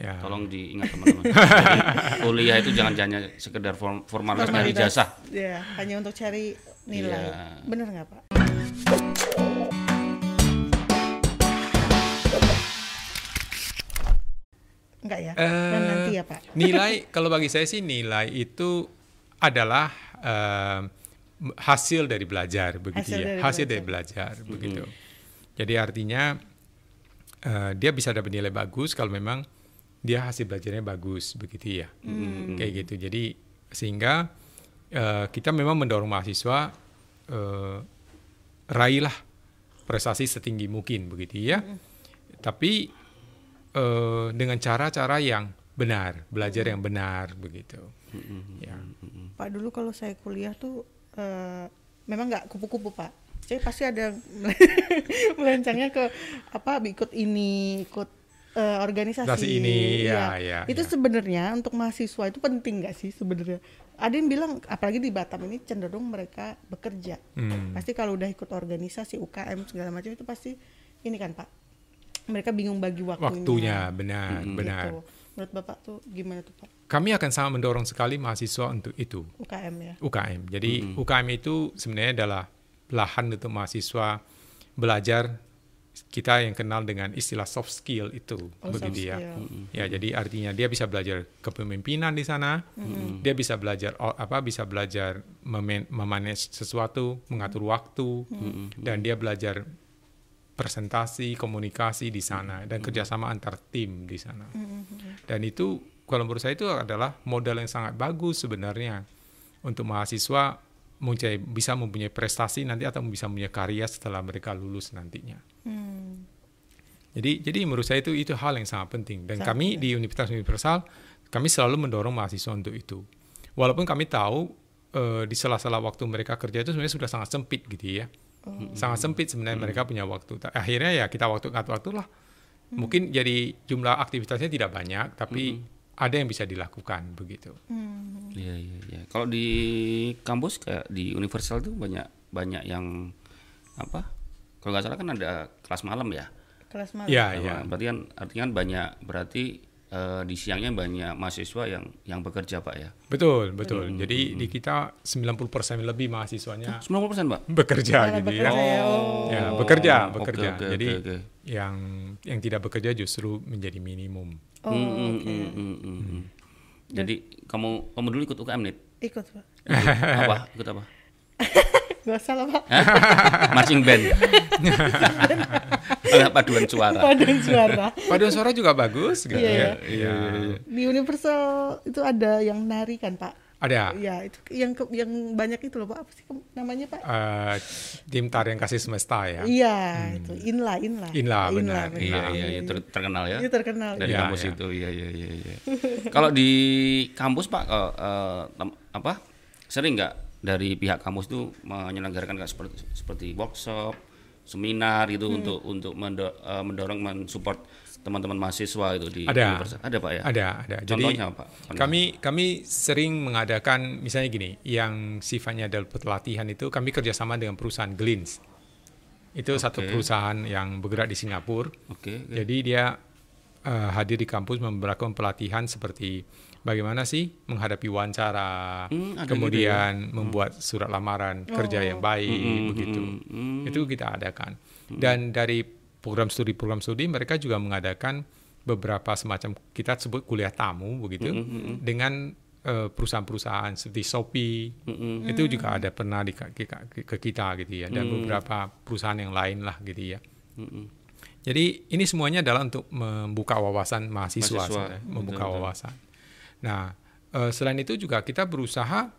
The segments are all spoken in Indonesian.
Ya. Tolong diingat teman-teman. Kuliah itu jangan hanya sekedar form- formalitas dari jasa. Ya, hanya untuk cari nilai. Iya. Bener nggak Pak? Enggak ya? Dan Eh, nanti ya Pak? Nilai kalau bagi saya sih nilai itu adalah eh, hasil dari belajar begitu Hasil ya. dari hasil dari belajar begitu. Jadi artinya eh, dia bisa dapat nilai bagus kalau memang dia hasil belajarnya bagus begitu ya. Kayak gitu. Jadi sehingga eh, kita memang mendorong mahasiswa eh, raihlah prestasi setinggi mungkin begitu ya. Tapi eh, dengan cara-cara yang benar, belajar yang benar begitu. Ya. Pak dulu kalau saya kuliah tuh eh, memang nggak kupu-kupu Pak. Saya pasti ada melencangnya ke apa ikut ini, ikut eh, organisasi Organisasi ini, ya, Iya. ya, Itu ya. sebenarnya untuk mahasiswa itu penting nggak sih sebenarnya? Ada yang bilang apalagi di Batam ini cenderung mereka bekerja. Hmm. Pasti kalau udah ikut organisasi UKM segala macam itu pasti ini kan Pak. Mereka bingung bagi waktunya. Waktunya benar, Gitu. benar. Menurut Bapak tuh gimana tuh Pak? Kami akan sangat mendorong sekali mahasiswa untuk itu. UKM ya. UKM. Jadi UKM itu sebenarnya adalah lahan untuk mahasiswa belajar kita yang kenal dengan istilah soft skill itu Oh, soft begitu ya. skill. Ya, jadi artinya dia bisa belajar kepemimpinan di sana. Dia bisa belajar apa bisa belajar meman- memanage sesuatu, mengatur waktu dan dia belajar presentasi, komunikasi di sana dan kerjasama antar tim di sana. Dan itu kalau menurut saya itu adalah modal yang sangat bagus sebenarnya untuk mahasiswa mempunyai, bisa mempunyai prestasi nanti atau bisa mempunyai karya setelah mereka lulus nantinya. Hmm. Jadi jadi menurut saya itu itu hal yang sangat penting dan Sangat kami di Universitas Universal kami selalu mendorong mahasiswa untuk itu. Walaupun kami tahu eh, di sela-sela waktu mereka kerja itu sebenarnya sudah sangat sempit gitu ya. Sangat sempit sebenarnya mereka punya waktu. Akhirnya ya kita waktu ngatur waktu lah. Mungkin jadi jumlah aktivitasnya tidak banyak tapi ada yang bisa dilakukan begitu. Hmm. Iya iya iya. Kalau di kampus kayak di Universal tuh banyak banyak yang apa? Kalau nggak salah kan ada kelas malam ya. Kelas malam. Ya, Apa? ya. Berarti kan artinya kan banyak berarti eh, di siangnya banyak mahasiswa yang yang bekerja pak ya. Betul, betul. Jadi di kita 90% lebih mahasiswanya 90% pak. bekerja Malah gitu bekerja ya. ya. Oh. Ya, bekerja, bekerja. oke, Jadi oke, oke. yang yang tidak bekerja justru menjadi minimum. Oh, Hmm, hmm, oke. hmm, hmm, hmm, hmm. Jadi kamu kamu dulu ikut UKM nih? Ikut Pak. apa? Ikut apa? Gak usah lah Pak. Marching band. Ada paduan suara. Paduan suara. Paduan suara juga bagus gitu Iya, ya. Iya. Di Universal itu ada yang nari kan Pak? Ada Ya itu yang ke- yang banyak itu loh Pak. Apa sih ke- namanya Pak? eh, tim tarian kasih semesta ya. Iya itu Inla Inla. Inla, benar. Iya iya iya ter- terkenal ya. Itu terkenal. Dari Iya, kampus iya. itu iya iya iya. iya. Kalau di kampus Pak eh, tem- apa sering nggak dari pihak kampus itu menyelenggarakan kayak seperti seperti workshop, seminar itu Hmm. untuk untuk mendo- eh, mendorong mensupport teman-teman mahasiswa itu di Ada. universitas. Ada Pak ya? Ada, ada. Jadi Contohnya apa? Pernah? kami kami sering mengadakan misalnya gini, yang sifatnya adalah pelatihan itu kami kerjasama dengan perusahaan Glins. Itu satu Oke. perusahaan yang bergerak di Singapura. Oke. oke. Jadi dia eh, hadir di kampus memberikan pelatihan seperti bagaimana sih menghadapi wawancara, Hmm, kemudian membuat surat lamaran kerja yang baik begitu. hmm. Itu kita adakan. Dan dari program studi program studi mereka juga mengadakan beberapa semacam kita sebut kuliah tamu begitu dengan eh, perusahaan-perusahaan seperti Shopee itu juga ada pernah di, ke, ke- ke kita gitu ya dan beberapa perusahaan yang lain lah gitu ya. Mm-mm. Jadi ini semuanya adalah untuk membuka wawasan mahasiswa, Mahasiswa, sebenarnya, membuka betul, betul. Nah, eh, selain itu juga kita berusaha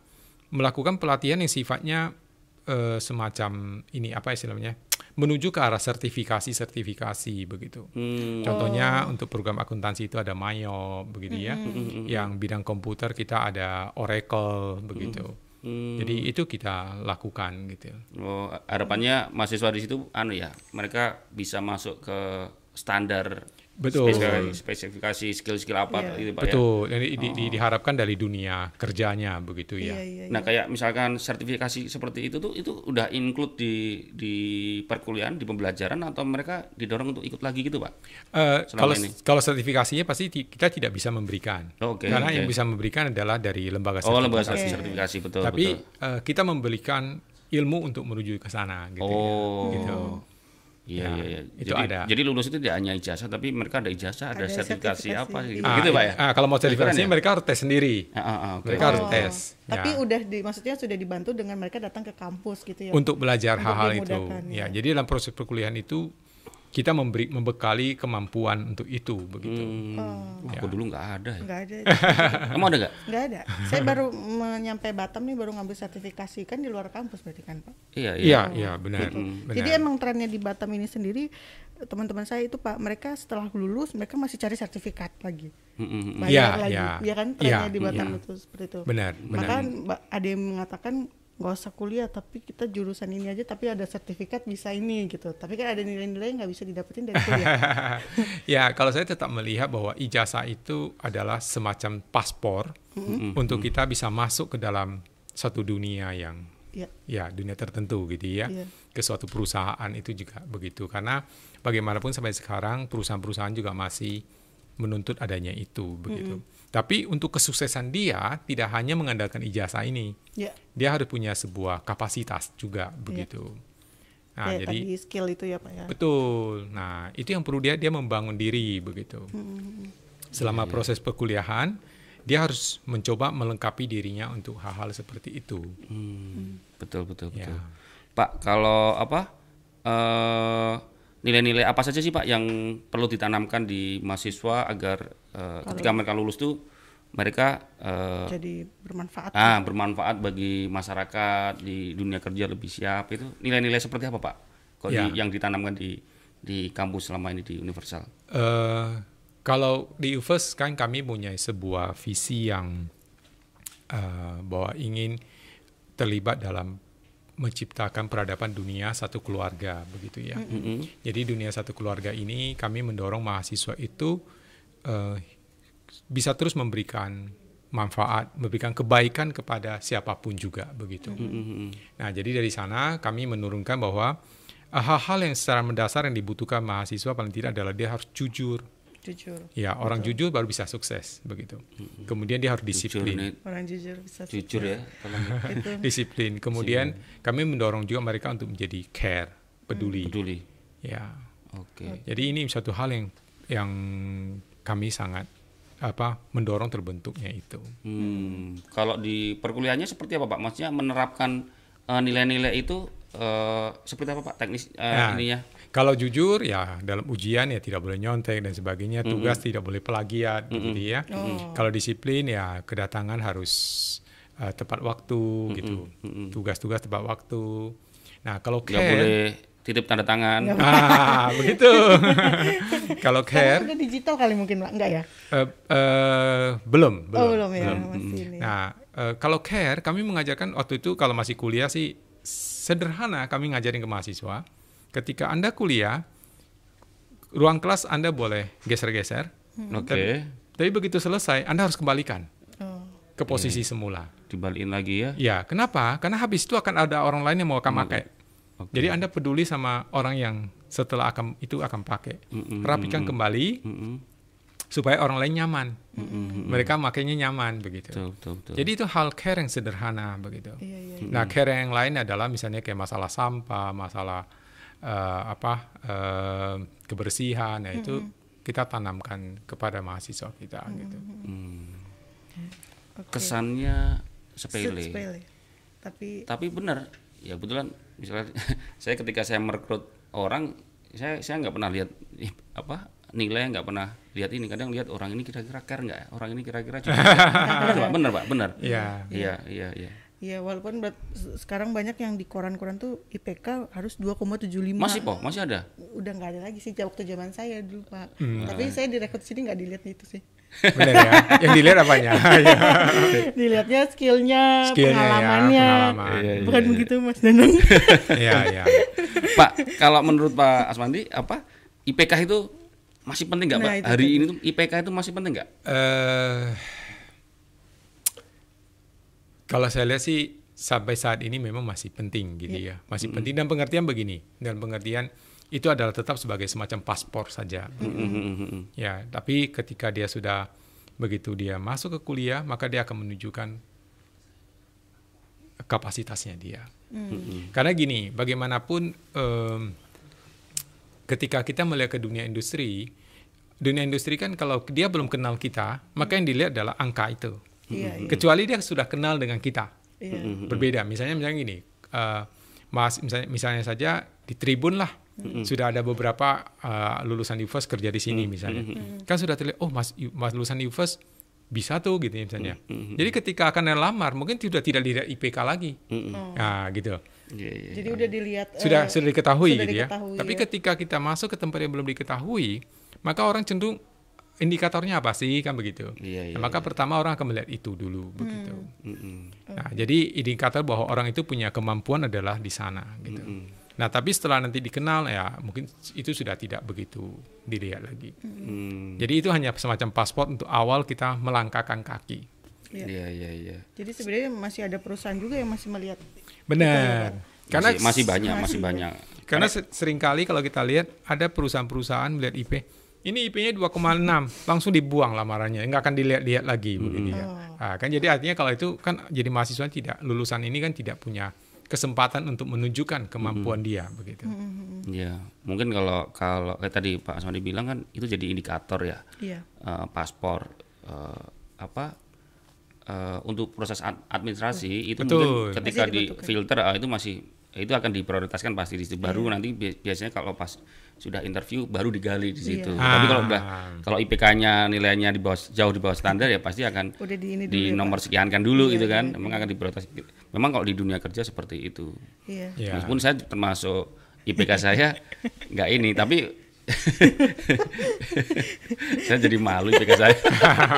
melakukan pelatihan yang sifatnya eh, semacam ini apa istilahnya menuju ke arah sertifikasi-sertifikasi begitu. Hmm. Contohnya untuk program akuntansi itu ada Mayo begitu ya. Yang bidang komputer kita ada Oracle begitu. Hmm. Jadi itu kita lakukan gitu. Oh, harapannya mahasiswa di situ anu ya, mereka bisa masuk ke standar Betul. spesifikasi, spesifikasi skill-skill apa Iya. itu Pak ya. Betul. Ini di- di- diharapkan dari dunia kerjanya begitu ya. iya, Nah, kayak misalkan sertifikasi seperti itu tuh itu udah include di di perkuliahan, di pembelajaran atau mereka didorong untuk ikut lagi gitu, Pak? Eh, Selama kalau ini. kalau sertifikasinya pasti ti- kita tidak bisa memberikan. Oh, Oke. Karena oke. yang bisa memberikan adalah dari lembaga Oh, sertifikasi. lembaga Oke. sertifikasi betul Tapi betul. eh, kita memberikan ilmu untuk menuju ke sana gitu ya. Oh. Gitu. Iya, Ya, iya, iya. itu jadi, ada. jadi lulus itu tidak hanya ijazah, tapi mereka ada ijazah, ada, Ada sertifikasi, sertifikasi, apa gitu, iya. gitu Pak ya? Ah, kalau mau sertifikasi ya? mereka harus tes sendiri. Ah, ah, ah, oke. Mereka harus Oh, tes. Tapi ya. udah di maksudnya sudah dibantu dengan mereka datang ke kampus gitu ya. untuk belajar hal-hal itu. Ya, ya. jadi dalam proses perkuliahan itu kita memberi membekali kemampuan untuk itu begitu. Hmm, Oh. Aku dulu nggak ada ya. Enggak ada. Emang ada nggak? Enggak ada. Saya baru menyampe Batam nih baru ngambil sertifikasi kan di luar kampus berarti kan, Pak. Iya, iya. Iya, iya benar. benar. Jadi emang trennya di Batam ini sendiri teman-teman saya itu Pak, mereka setelah lulus mereka masih cari sertifikat lagi. Mm, mm, mm. Bayar Iya, lagi. iya. Ya kan trennya Iya, di Batam iya. itu seperti itu. benar, benar. Bahkan ba- ada yang mengatakan nggak usah kuliah tapi kita jurusan ini aja tapi ada sertifikat bisa ini gitu. Tapi kan ada nilai-nilai yang nggak bisa didapetin dari kuliah. ya, kalau saya tetap melihat bahwa ijazah itu adalah semacam paspor untuk kita bisa masuk ke dalam satu dunia yang ya. ya dunia tertentu gitu ya. Iya. Ke suatu perusahaan itu juga begitu karena bagaimanapun sampai sekarang perusahaan-perusahaan juga masih menuntut adanya itu begitu. Tapi untuk kesuksesan dia tidak hanya mengandalkan ijazah ini. Ya. Dia harus punya sebuah kapasitas juga begitu. Nah, Kayak jadi tadi skill itu ya Pak ya. Betul. Nah, itu yang perlu dia dia membangun diri begitu. Selama proses perkuliahan, dia harus mencoba melengkapi dirinya untuk hal-hal seperti itu. Hmm, betul betul Ya. betul. Pak, kalau apa eh, nilai-nilai apa saja sih Pak yang perlu ditanamkan di mahasiswa agar eh, ketika mereka lulus tuh mereka eh, Jadi bermanfaat. ah bermanfaat bagi masyarakat di dunia kerja lebih siap itu nilai-nilai seperti apa Pak? Kok Ya. di- yang ditanamkan di di kampus selama ini di Universal? Eh, kalau di UVES kan kami punya sebuah visi yang eh, bahwa ingin terlibat dalam menciptakan peradaban dunia satu keluarga begitu ya. Jadi dunia satu keluarga ini kami mendorong mahasiswa itu eh, bisa terus memberikan manfaat, memberikan kebaikan kepada siapa pun juga begitu. Nah, jadi dari sana kami menurunkan bahwa eh, hal-hal yang secara mendasar yang dibutuhkan mahasiswa paling tidak adalah dia harus jujur. Jujur. Ya, orang jujur baru bisa sukses begitu. Kemudian dia harus Jujur disiplin. nih, Orang jujur bisa jujur ya. tolong ya. Itu. disiplin. Kemudian kami mendorong juga mereka untuk menjadi care, peduli. Peduli. Ya. Oke. Jadi ini satu hal yang yang kami sangat apa mendorong terbentuknya itu. Hmm, kalau di perkuliahannya seperti apa Pak? Maksudnya menerapkan eh, nilai-nilai itu eh, seperti apa Pak teknis eh, Nah, ininya? Kalau jujur ya dalam ujian ya tidak boleh nyontek dan sebagainya, tugas tidak boleh plagiat begitu ya. Kalau disiplin ya kedatangan harus uh, tepat waktu gitu. Tugas-tugas tepat waktu. Nah, kalau Nggak care boleh titip tanda tangan. Ah, begitu. kalau Sekarang care udah digital kali mungkin enggak ya? eh, eh, belum, belum. oh, belum ya, masih ini. Nah, eh, kalau care kami mengajarkan waktu itu kalau masih kuliah sih sederhana kami ngajarin ke mahasiswa. Ketika Anda kuliah, ruang kelas Anda boleh geser-geser. Oke. Tapi begitu selesai, Anda harus kembalikan Oh. ke posisi semula. Dibalikin lagi ya. Ya, kenapa? Karena habis itu akan ada orang lain yang mau akan pakai. Oke. Jadi Anda peduli sama orang yang setelah akan itu akan pakai. Rapikan kembali Mm-mm. supaya orang lain nyaman. Mereka makainya nyaman begitu. Betul, betul, betul. Jadi itu hal care yang sederhana begitu. Iya, iya. Nah, care yang lain adalah misalnya kayak masalah sampah, masalah eh, apa eh, kebersihan, ya itu kita tanamkan kepada mahasiswa kita gitu. Oke. Kesannya Se- sepele. sepele. Tapi Tapi benar, ya kebetulan misalnya saya ketika saya merekrut orang, saya saya nggak pernah lihat ih, apa nilai nggak pernah lihat ini. Kadang lihat orang ini kira-kira care nggak, ya? orang ini kira-kira juga benar pak, benar pak, benar. Iya. Iya, iya, iya. ya walaupun sekarang banyak yang di koran-koran tuh IPK harus 2,75. Masih po, masih ada. Udah nggak ada lagi sih waktu zaman saya dulu Pak. Hmm. Tapi saya direkrut sini nggak dilihat itu sih. Benar ya. yang dilihat apanya? Ya. Dilihatnya skillnya, Skillnya ya, pengalamannya. pengalaman. Iya, iya, Bukan iya. begitu Mas Danang. Iya, iya. Pak, kalau menurut Pak Asmandi apa IPK itu masih penting nggak Nah, Pak? itu Hari tadi. ini tuh IPK itu masih penting nggak? eh kalau saya lihat sih sampai saat ini memang masih penting gitu ya, masih penting dan pengertian begini, dan pengertian itu adalah tetap sebagai semacam paspor saja. Mm-mm. Ya, tapi ketika dia sudah begitu dia masuk ke kuliah, maka dia akan menunjukkan kapasitasnya dia. Karena gini, bagaimanapun em, ketika kita melihat ke dunia industri, dunia industri kan kalau dia belum kenal kita, maka yang dilihat adalah angka itu. Iya, iya. Kecuali dia sudah kenal dengan kita. Iya. Berbeda. Misalnya misalnya gini, eh, Mas misalnya, misalnya saja di Tribun lah sudah ada beberapa eh, lulusan UVES kerja di sini misalnya. Kan sudah terlihat oh Mas Mas lulusan UVES bisa tuh gitu ya misalnya. Jadi ketika akan lamar mungkin sudah tidak dilihat IPK lagi. Nah, gitu. Iya, iya. Jadi udah dilihat Sudah eh, sudah diketahui sudah gitu ya. diketahui, Tapi ya. ketika kita masuk ke tempat yang belum diketahui, maka orang cenderung indikatornya apa sih kan begitu. Iya, iya, Nah, maka pertama orang akan melihat itu dulu begitu. Mm-mm. Nah, jadi indikator bahwa orang itu punya kemampuan adalah di sana gitu. Nah, tapi setelah nanti dikenal ya mungkin itu sudah tidak begitu dilihat lagi. Mm. Jadi itu hanya semacam paspor untuk awal kita melangkahkan kaki. Iya. Iya, iya, iya. Jadi sebenarnya masih ada perusahaan juga yang masih melihat. Benar. Karena masih, masih banyak, masih banyak. Karena se- sering kali kalau kita lihat ada perusahaan-perusahaan melihat IP, ini IP-nya 2,6, langsung dibuang lamarannya, nggak akan dilihat-lihat lagi begitu ya. Nah, kan jadi artinya kalau itu kan jadi mahasiswa tidak lulusan ini kan tidak punya kesempatan untuk menunjukkan kemampuan dia begitu. Iya, mungkin kalau kalau kayak tadi Pak Asmadi bilang kan itu jadi indikator ya, Iya. eh, paspor eh, apa eh, untuk proses ad- administrasi itu Betul. mungkin ketika di filter ah, itu masih itu akan diprioritaskan pasti di situ. Baru nanti bi- biasanya kalau pas sudah interview baru digali di situ. Iya. Tapi kalau Ah. udah kalau IPK-nya nilainya di bawah jauh di bawah standar ya pasti akan Udah di ini dulu di ya, nomor Pak. sekiankan dulu Iya, gitu kan. iya, Memang akan diprioritas. Memang kalau di dunia kerja seperti itu. Iya. Ya. Meskipun saya termasuk IPK saya nggak ini, tapi saya jadi malu IPK saya.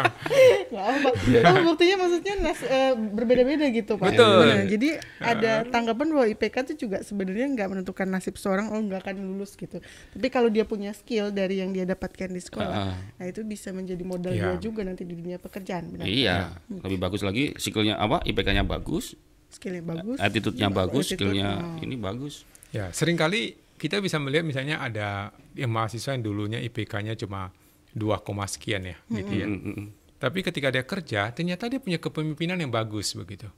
Nggak apa. Oh, buktinya maksudnya nas- eh, berbeda-beda gitu pak. Betul. Nah, jadi ada tanggapan bahwa IPK itu juga sebenarnya nggak menentukan nasib seorang oh nggak akan lulus gitu. Tapi kalau dia punya skill dari yang dia dapatkan di sekolah, Ah. nah itu bisa menjadi modal Iya. dia juga nanti di dunia pekerjaan. Benar. iya, lebih bagus lagi skillnya apa? IPK-nya bagus, Skillnya bagus. attitude-nya bagus, attitude, skillnya oh. ini bagus. Ya, sering kali kita bisa melihat misalnya ada yang mahasiswa yang dulunya IPK-nya cuma 2, koma sekian ya, gitu ya. Mm, mm, mm. Tapi ketika dia kerja, ternyata dia punya kepemimpinan yang bagus begitu.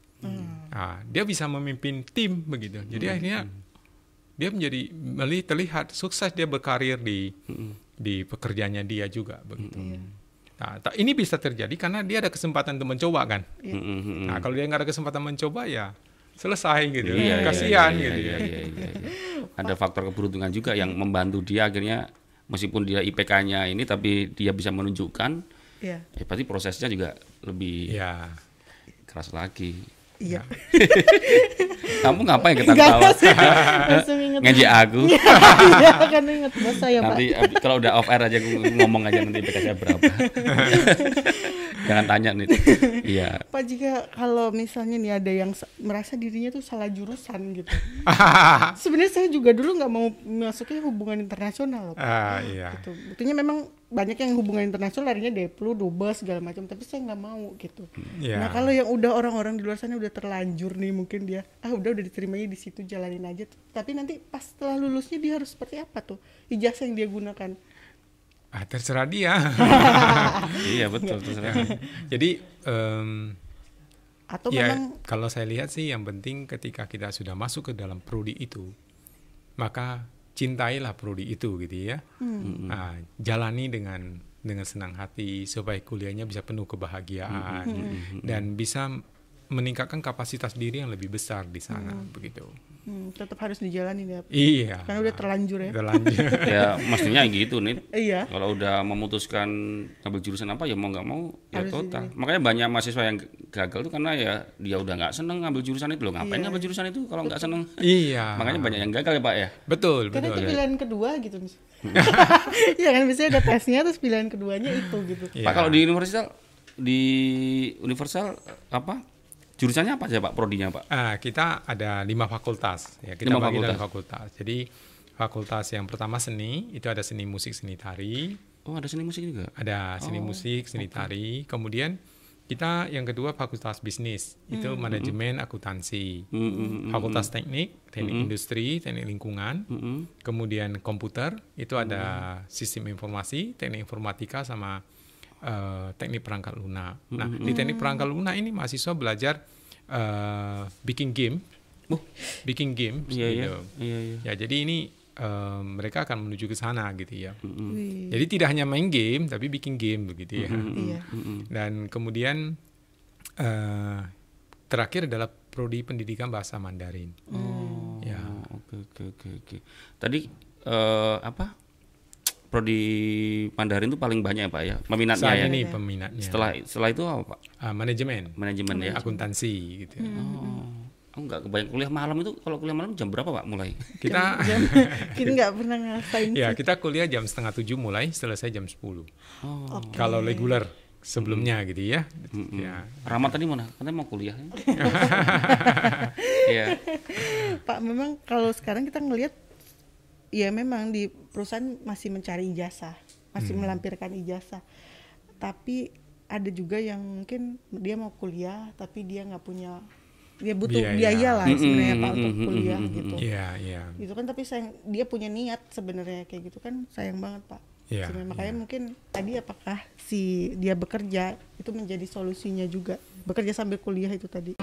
Nah, dia bisa memimpin tim begitu. Jadi akhirnya dia menjadi meli- terlihat sukses dia berkarir di di pekerjaannya dia juga begitu. Nah, ta- ini bisa terjadi karena dia ada kesempatan untuk mencoba kan. Mm, mm, mm, mm. Nah, kalau dia nggak ada kesempatan mencoba ya selesai gitu. Iya, iya, Kasihan iya, gitu ya. iya. Ada faktor keberuntungan juga yang membantu dia akhirnya meskipun dia IPK-nya ini tapi dia bisa menunjukkan Iya. ya berarti prosesnya juga lebih Ya. keras lagi. Iya. Kamu ngapain kita Enggak ketawa? sih. Langsung inget. Ngejek aku. Iya kan inget pak. nanti abis- kalau udah off air aja ngomong aja nanti IPK saya berapa. Jangan tanya nih. Iya. Pak jika kalau misalnya nih ada yang sa- merasa dirinya tuh salah jurusan gitu. Sebenarnya saya juga dulu nggak mau masuknya hubungan internasional loh. Pak. Ah, iya. Gitu. Buktinya memang banyak yang hubungan internasional larinya Deplu, Dobes segala macam, tapi saya nggak mau gitu. Iya. Nah kalau yang udah orang-orang di luar sana udah terlanjur nih mungkin dia ah udah udah diterimanya di situ jalanin aja. Tapi nanti pas setelah lulusnya dia harus seperti apa tuh ijazah yang dia gunakan? Ah, terserah dia. Iya betul terserah. Jadi em, Atau ya memang kalau saya lihat sih yang penting ketika kita sudah masuk ke dalam prodi itu, maka cintailah prodi itu gitu ya. Nah, jalani dengan dengan senang hati supaya kuliahnya bisa penuh kebahagiaan dan bisa meningkatkan kapasitas diri yang lebih besar di sana begitu. Hmm, tetap harus dijalanin ya. Iya. Karena udah terlanjur ya. Terlanjur. ya mestinya gitu nih. Iya. Kalau udah memutuskan ngambil jurusan apa ya mau nggak mau ya Harus total. Makanya banyak mahasiswa yang gagal tuh karena ya dia udah nggak seneng ngambil jurusan itu loh. Ngapain Iya. ngambil jurusan itu kalau nggak seneng? iya. Makanya banyak yang gagal ya Pak ya. Betul, Karena betul. itu pilihan kedua gitu mis. Iya kan biasanya ada tesnya terus pilihan keduanya itu gitu. Iya. Pak kalau di universal di universal apa jurusannya apa aja Pak prodinya Pak? Ah, kita ada lima fakultas. Ya, kita Lima bagi dalam fakultas. Jadi fakultas yang pertama seni itu ada seni musik, seni tari. Oh ada seni musik juga. Ada seni musik, seni tari. Kemudian kita yang kedua fakultas bisnis itu manajemen akuntansi. Hmm, hmm, hmm. Fakultas teknik, teknik industri, teknik lingkungan. Hmm. Kemudian komputer itu ada sistem informasi, teknik informatika sama eh, teknik perangkat lunak. Nah di teknik perangkat lunak ini mahasiswa belajar eh, bikin game, Oh. bikin game. Iya iya gitu. iya iya. Ya jadi ini eh, mereka akan menuju ke sana gitu ya. Wih, Jadi tidak hanya main game tapi bikin game begitu ya. iya. Dan kemudian eh, terakhir adalah prodi pendidikan bahasa Mandarin. Ya. Oh, Oke oke oke oke. Tadi eh, apa? Prodi Mandarin itu paling banyak ya Pak ya peminatnya Saat ya. ini peminatnya. Setelah setelah itu apa Pak? Ah, manajemen, Manajemen ya. akuntansi gitu. ya. Oh. Oh, enggak kebayang kuliah malam itu kalau kuliah malam jam berapa Pak mulai? Kita Jam, kita nggak pernah ngerasain ya kita kuliah jam setengah tujuh mulai, selesai jam 10 Oh. Oke. Kalau reguler sebelumnya gitu ya. Mm-mm. Ya. Rahmat tadi mana? Katanya mau kuliah. Iya. Pak, memang kalau sekarang kita ngelihat ya memang di perusahaan masih mencari ijazah, masih Hmm. melampirkan ijazah. Tapi ada juga yang mungkin dia mau kuliah tapi dia nggak punya dia butuh Biaya. biaya, lah sebenarnya Pak Mm-mm, untuk mm-mm, kuliah mm-mm, gitu. Iya, iya. Gitu kan tapi sayang dia punya niat sebenarnya kayak gitu kan sayang banget Pak. Iya, Sebenarnya makanya mungkin tadi apakah si dia bekerja itu menjadi solusinya juga bekerja sambil kuliah itu tadi.